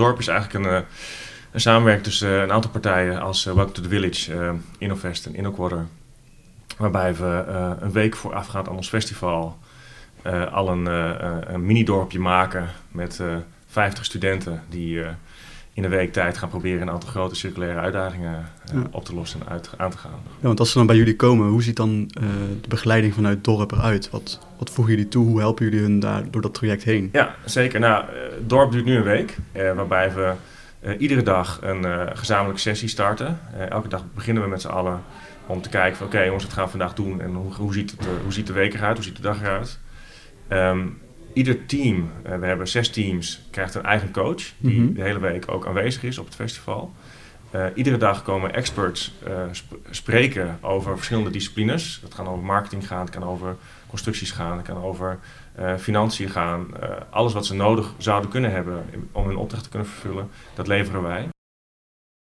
Dorp is eigenlijk een, een samenwerking tussen een aantal partijen als Welcome to the Village, Innovest en InnoQuarter. Waarbij we een week voorafgaand aan ons festival al een, een mini-dorpje maken met 50 studenten die in een week tijd gaan proberen een aantal grote circulaire uitdagingen uh, op te lossen en uit, aan te gaan. Ja, want als ze dan bij jullie komen, hoe ziet dan uh, de begeleiding vanuit Dorp eruit? Wat, wat voegen jullie toe? Hoe helpen jullie hun daar door dat traject heen? Ja, zeker. Nou, uh, Dorp duurt nu een week, waarbij we iedere dag een gezamenlijke sessie starten. elke dag beginnen we met z'n allen om te kijken van oké okay, jongens, wat gaan we vandaag doen en hoe, hoe, ziet, het, hoe ziet de week eruit, hoe ziet de dag eruit? Um, ieder team, uh, we hebben zes teams, krijgt een eigen coach die mm -hmm. de hele week ook aanwezig is op het festival. Uh, iedere dag komen experts sp spreken over verschillende disciplines. Dat kan over marketing gaan, het kan over constructies gaan, het kan over financiën gaan. alles wat ze nodig zouden kunnen hebben om hun opdracht te kunnen vervullen, dat leveren wij.